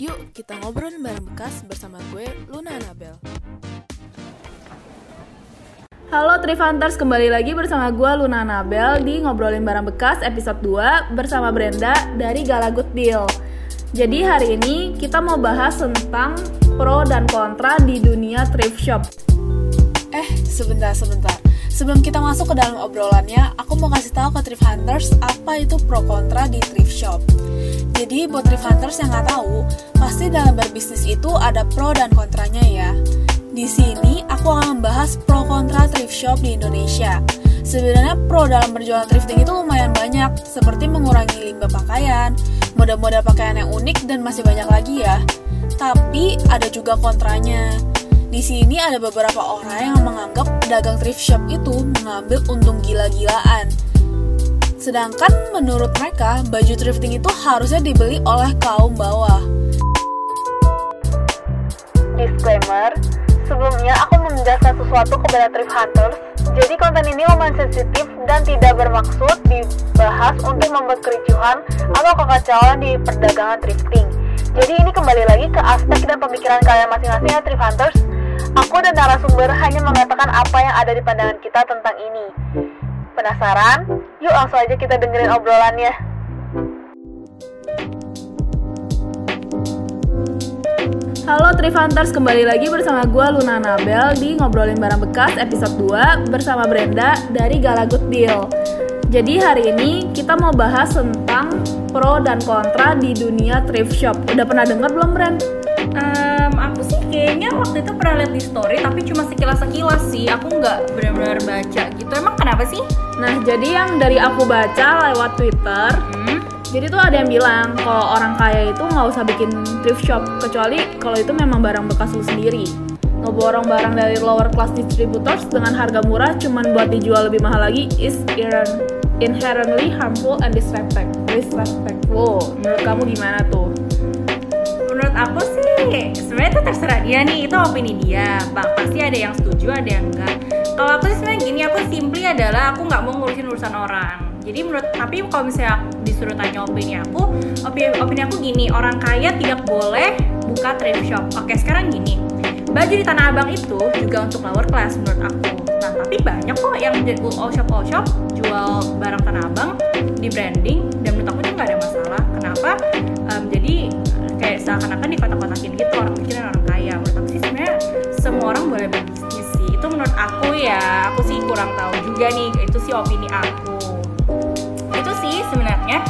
Yuk kita ngobrol bareng bekas bersama gue Luna Anabel. Halo Trifunters, kembali lagi bersama gue Luna Anabel di Ngobrolin Barang Bekas episode 2 bersama Brenda dari Galagut Deal. Jadi hari ini kita mau bahas tentang pro dan kontra di dunia thrift shop. Eh, sebentar, sebentar. Sebelum kita masuk ke dalam obrolannya, aku mau kasih tahu ke thrift hunters apa itu pro kontra di thrift shop. Jadi buat thrift hunters yang nggak tahu, pasti dalam berbisnis itu ada pro dan kontranya ya. Di sini aku akan membahas pro kontra thrift shop di Indonesia. Sebenarnya pro dalam berjualan thrifting itu lumayan banyak, seperti mengurangi limbah pakaian, model-model pakaian yang unik dan masih banyak lagi ya. Tapi ada juga kontranya. Di sini ada beberapa orang yang menganggap pedagang thrift shop itu mengambil untung gila-gilaan. Sedangkan menurut mereka, baju thrifting itu harusnya dibeli oleh kaum bawah. Disclaimer, sebelumnya aku menjelaskan sesuatu kepada thrift hunters. Jadi konten ini lumayan sensitif dan tidak bermaksud dibahas untuk membuat kericuhan atau kekacauan di perdagangan thrifting. Jadi ini kembali lagi ke aspek dan pemikiran kalian masing-masing ya thrift hunters. Aku dan narasumber hanya mengatakan apa yang ada di pandangan kita tentang ini. Penasaran? Yuk langsung aja kita dengerin obrolannya. Halo Trifunters, kembali lagi bersama gue Luna Nabel di Ngobrolin Barang Bekas episode 2 bersama Brenda dari Galagut Deal. Jadi hari ini kita mau bahas tentang pro dan kontra di dunia thrift shop. Udah pernah denger belum Brand? Um, aku kayaknya waktu itu pernah lihat di story tapi cuma sekilas-sekilas sih aku nggak benar-benar baca gitu emang kenapa sih? Nah jadi yang dari aku baca lewat Twitter Hmm? Jadi tuh ada yang bilang kalau orang kaya itu nggak usah bikin thrift shop kecuali kalau itu memang barang bekas lu sendiri. Ngeborong barang dari lower class distributors dengan harga murah cuman buat dijual lebih mahal lagi is inher- inherently harmful and disrespect disrespectful. Menurut kamu gimana tuh? Menurut aku sih sebenarnya itu terserah dia nih itu opini dia. Bang pasti ada yang setuju ada yang enggak. Kalau aku sih sebenarnya gini aku simply adalah aku nggak mau ngurusin urusan orang. Jadi menurut tapi kalau misalnya disuruh tanya opini aku, opini, opini aku gini orang kaya tidak boleh buka thrift shop. Oke sekarang gini baju di Tanah Abang itu juga untuk lower class menurut aku. Nah tapi banyak kok yang jadi all shop all shop jual barang Tanah Abang di branding dan menurut aku itu nggak ada masalah. Kenapa? Em, jadi kayak seakan-akan dikotak-kotakin gitu orang mikirin orang kaya. Menurut aku sih sebenarnya semua orang boleh berbisnis sih. Itu menurut aku ya. Aku sih kurang tahu juga nih. Itu sih opini aku. Itu sih sebenarnya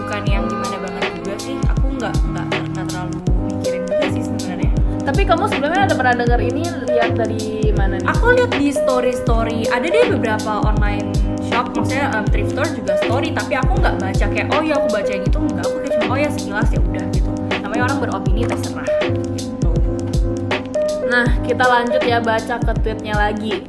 bukan yang gimana banget juga sih. Aku nggak nggak nggak terlalu mikirin juga sih sebenarnya. Tapi kamu sebelumnya ada pernah dengar ini lihat dari mana nih? Aku lihat di story story ada deh beberapa online shop maksudnya um, thrift store juga story tapi aku nggak baca kayak oh ya aku baca yang itu enggak aku kayak cuma oh ya sekilas ya udah gitu namanya orang beropini terserah Nah, kita lanjut ya baca ke tweetnya lagi.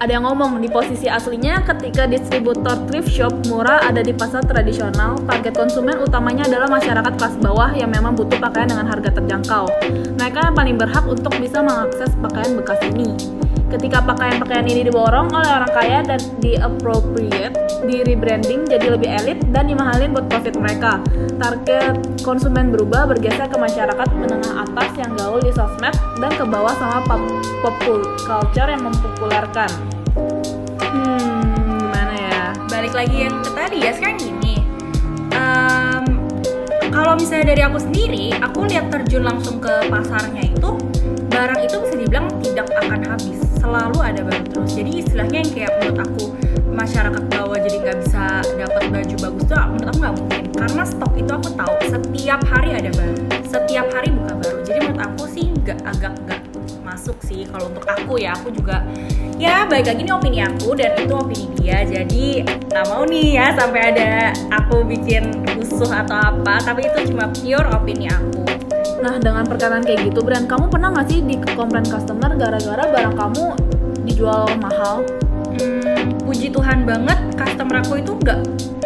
Ada yang ngomong di posisi aslinya ketika distributor thrift shop murah ada di pasar tradisional, target konsumen utamanya adalah masyarakat kelas bawah yang memang butuh pakaian dengan harga terjangkau. Mereka yang paling berhak untuk bisa mengakses pakaian bekas ini. Ketika pakaian-pakaian ini diborong oleh orang kaya dan di appropriate, di rebranding jadi lebih elit dan dimahalin buat profit mereka. Target konsumen berubah bergeser ke masyarakat menengah atas yang gaul di sosmed dan ke bawah sama pop, pop culture yang mempopulerkan. Hmm, gimana ya? balik lagi yang ke tadi ya sekarang gini Em, kalau misalnya dari aku sendiri aku lihat terjun langsung ke pasarnya itu barang itu bisa dibilang tidak akan habis selalu ada baru terus. Jadi istilahnya yang kayak menurut aku masyarakat bawah jadi nggak bisa dapat baju bagus tuh menurut aku nggak mungkin. Karena stok itu aku tahu setiap hari ada baru. Setiap hari buka baru. Jadi menurut aku sih nggak agak nggak masuk sih. Kalau untuk aku ya aku juga ya baik lagi ini opini aku dan itu opini dia. Jadi nggak mau nih ya sampai ada aku bikin rusuh atau apa tapi itu cuma pure opini aku Nah, dengan perkataan kayak gitu, Brand, kamu pernah nggak sih di komplain customer gara-gara barang kamu dijual mahal? Hmm, puji Tuhan banget customer aku itu nggak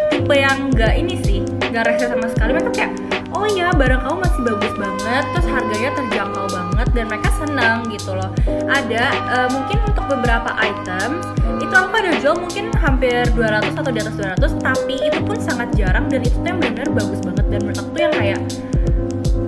tipe yang nggak ini sih nggak rese sama sekali mereka kayak oh ya barang kamu masih bagus banget terus harganya terjangkau banget dan mereka senang gitu loh ada eh, mungkin untuk beberapa item itu aku ada jual mungkin hampir 200 atau di atas 200 tapi itu pun sangat jarang dan itu tuh yang benar-benar bagus banget dan menurut tuh yang kayak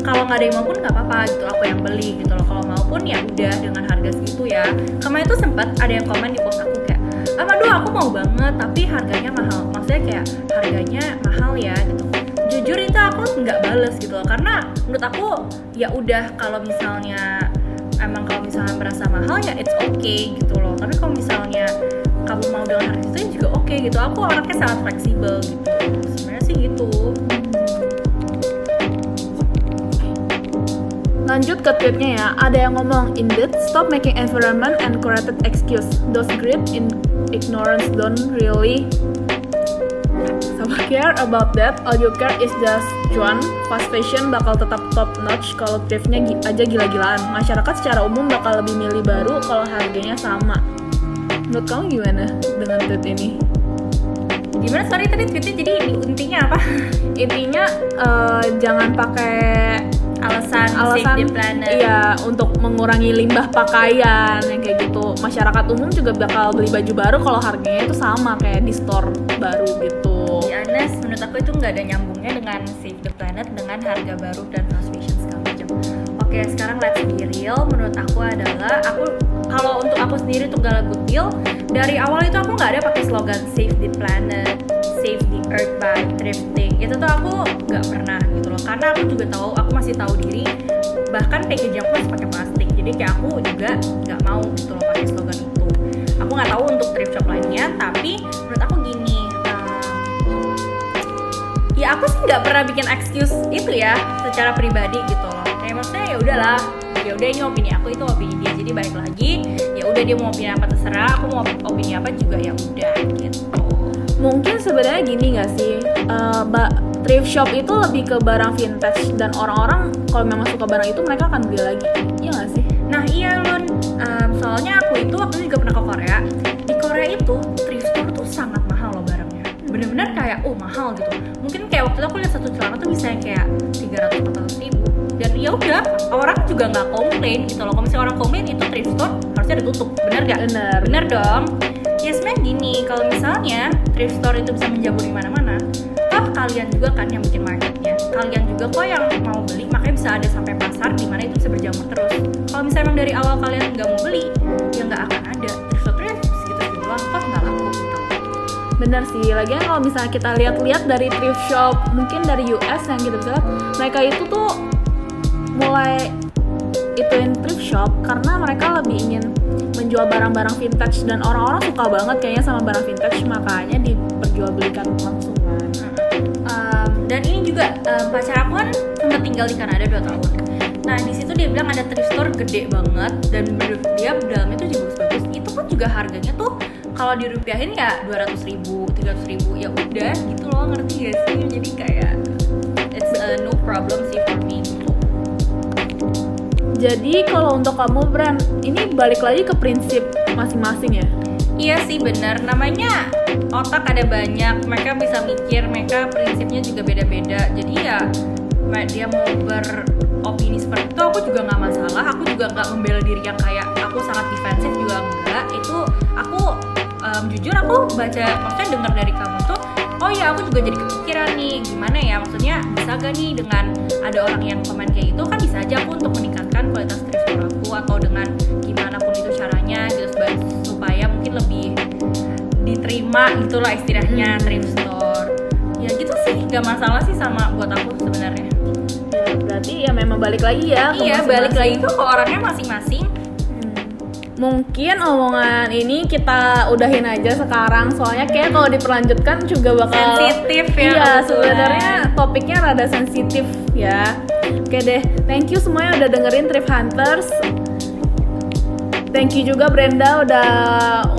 kalau nggak ada yang mau pun nggak apa-apa gitu aku yang beli gitu loh. Kalau mau pun ya udah dengan harga segitu ya. Kemarin itu sempat ada yang komen di post aku kayak ah aduh aku mau banget tapi harganya mahal. Maksudnya kayak harganya mahal ya gitu. Jujur itu aku nggak bales gitu loh karena menurut aku ya udah kalau misalnya emang kalau misalnya merasa mahal ya it's okay gitu loh. Tapi kalau misalnya kamu mau dengan harga itu juga oke gitu. Aku orangnya sangat fleksibel gitu. Sebenarnya sih gitu Lanjut ke tweetnya ya, ada yang ngomong, Indeed, stop making environment and corrected excuse. Those grip in ignorance don't really sama care about that. All you care is just cuan. Fast fashion bakal tetap top notch kalau thriftnya aja gila-gilaan. Masyarakat secara umum bakal lebih milih baru kalau harganya sama. Menurut kamu gimana dengan tweet ini? gimana sorry tadi tweetnya jadi intinya apa Intinya eh, jangan pakai alasan, alasan save the planet iya untuk mengurangi limbah pakaian yang kayak gitu masyarakat umum juga bakal beli baju baru kalau harganya itu sama kayak di store baru gitu Di honest, menurut aku itu nggak ada nyambungnya dengan Save the Planet dengan harga baru dan fast fashion segala macam. Oke, sekarang let's be real. Menurut aku adalah aku kalau untuk aku sendiri tuh Gala Good Deal dari awal itu aku nggak ada pakai slogan Save the Planet, Earth by thrifting. Itu tuh aku nggak pernah gitu loh. Karena aku juga tahu, aku masih tahu diri. Bahkan packaging aku masih pakai plastik. Jadi kayak aku juga nggak mau gitu loh pakai slogan itu. Aku nggak tahu untuk thrift shop lainnya, tapi menurut aku gini. um, ya aku sih nggak pernah bikin excuse itu ya secara pribadi gitu loh kayak maksudnya ya udahlah ya udah ini opini aku itu opini dia jadi balik lagi ya udah dia mau opini apa terserah aku mau opini apa juga ya udah gitu mungkin sebenarnya gini nggak sih? Ba- thrift shop itu lebih ke barang vintage dan orang-orang kalau memang suka barang itu mereka akan beli lagi. Iya nggak sih? Nah iya Lun. Em, soalnya aku itu waktu itu juga pernah ke Korea. Di Korea itu thrift store tuh sangat mahal loh barangnya. Bener-bener kayak oh mahal gitu. Mungkin kayak waktu itu aku lihat satu celana tuh bisa yang kayak 300 400 ribu. Dan ya udah orang juga nggak komplain gitu loh. Kalau misalnya orang komplain itu thrift store harusnya ditutup. Bener gak? bener. Bener dong. Ya sebenarnya gini, kalau misalnya thrift store itu bisa menjamur di mana-mana, toh kalian juga kan yang bikin marketnya. Kalian juga kok yang mau beli, makanya bisa ada sampai pasar di mana itu bisa berjamur terus. Kalau misalnya emang dari awal kalian nggak mau beli, ya nggak akan ada. Thrift store ya segitu doang, toh nggak laku gitu. Bener sih, lagian kalau misalnya kita lihat-lihat dari thrift shop, mungkin dari US yang kita bisa mereka itu tuh mulai ituin thrift shop karena mereka lebih ingin menjual barang-barang vintage dan orang-orang suka banget kayaknya sama barang vintage makanya diperjualbelikan langsung kan. Um, dan ini juga um, pacar aku kan sempat tinggal di Kanada 2 tahun. Nah di situ dia bilang ada thrift store gede banget dan dia dalamnya tuh juga bagus. Itu pun juga harganya tuh kalau dirupiahin ya 200 ribu, 300 ribu ya udah gitu loh ngerti gak sih? Jadi kayak Jadi kalau untuk kamu brand, ini balik lagi ke prinsip masing-masing ya. Iya sih benar. Namanya otak ada banyak. Mereka bisa mikir. Mereka prinsipnya juga beda-beda. Jadi ya dia mau beropini seperti itu aku juga nggak masalah. Aku juga nggak membela diri yang kayak aku sangat defensif juga enggak. Itu aku em, jujur aku baca maksudnya dengar dari kamu tuh. Oh ya aku juga jadi kepikiran nih gimana ya maksudnya bisa gak nih dengan ada orang yang komen kayak gitu kan bisa aja aku untuk meningkatkan kualitas thrift store aku atau dengan gimana pun itu caranya gitu supaya, mungkin lebih diterima itulah istilahnya Hmm. thrift store ya gitu sih gak masalah sih sama buat aku sebenarnya Ya, berarti ya memang balik lagi ya. iya balik lagi tuh ke orangnya masing-masing Mungkin omongan ini kita udahin aja sekarang soalnya kayak kalau diperlanjutkan juga bakal sensitif ya Iya, sebenarnya topiknya rada sensitif ya. Oke deh, thank you semuanya udah dengerin Thrift Hunters. Thank you juga Brenda udah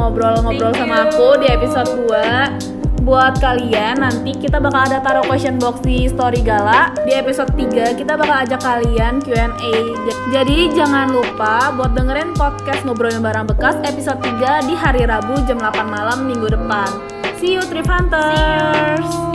ngobrol-ngobrol sama aku di episode 2 Buat kalian nanti kita bakal ada taruh question box di story Gala. Di episode 3 kita bakal ajak kalian Q&A Jadi jangan lupa buat dengerin podcast ngobrolin barang bekas episode 3 di hari Rabu jam 8 malam minggu depan. See you Thrift Hunters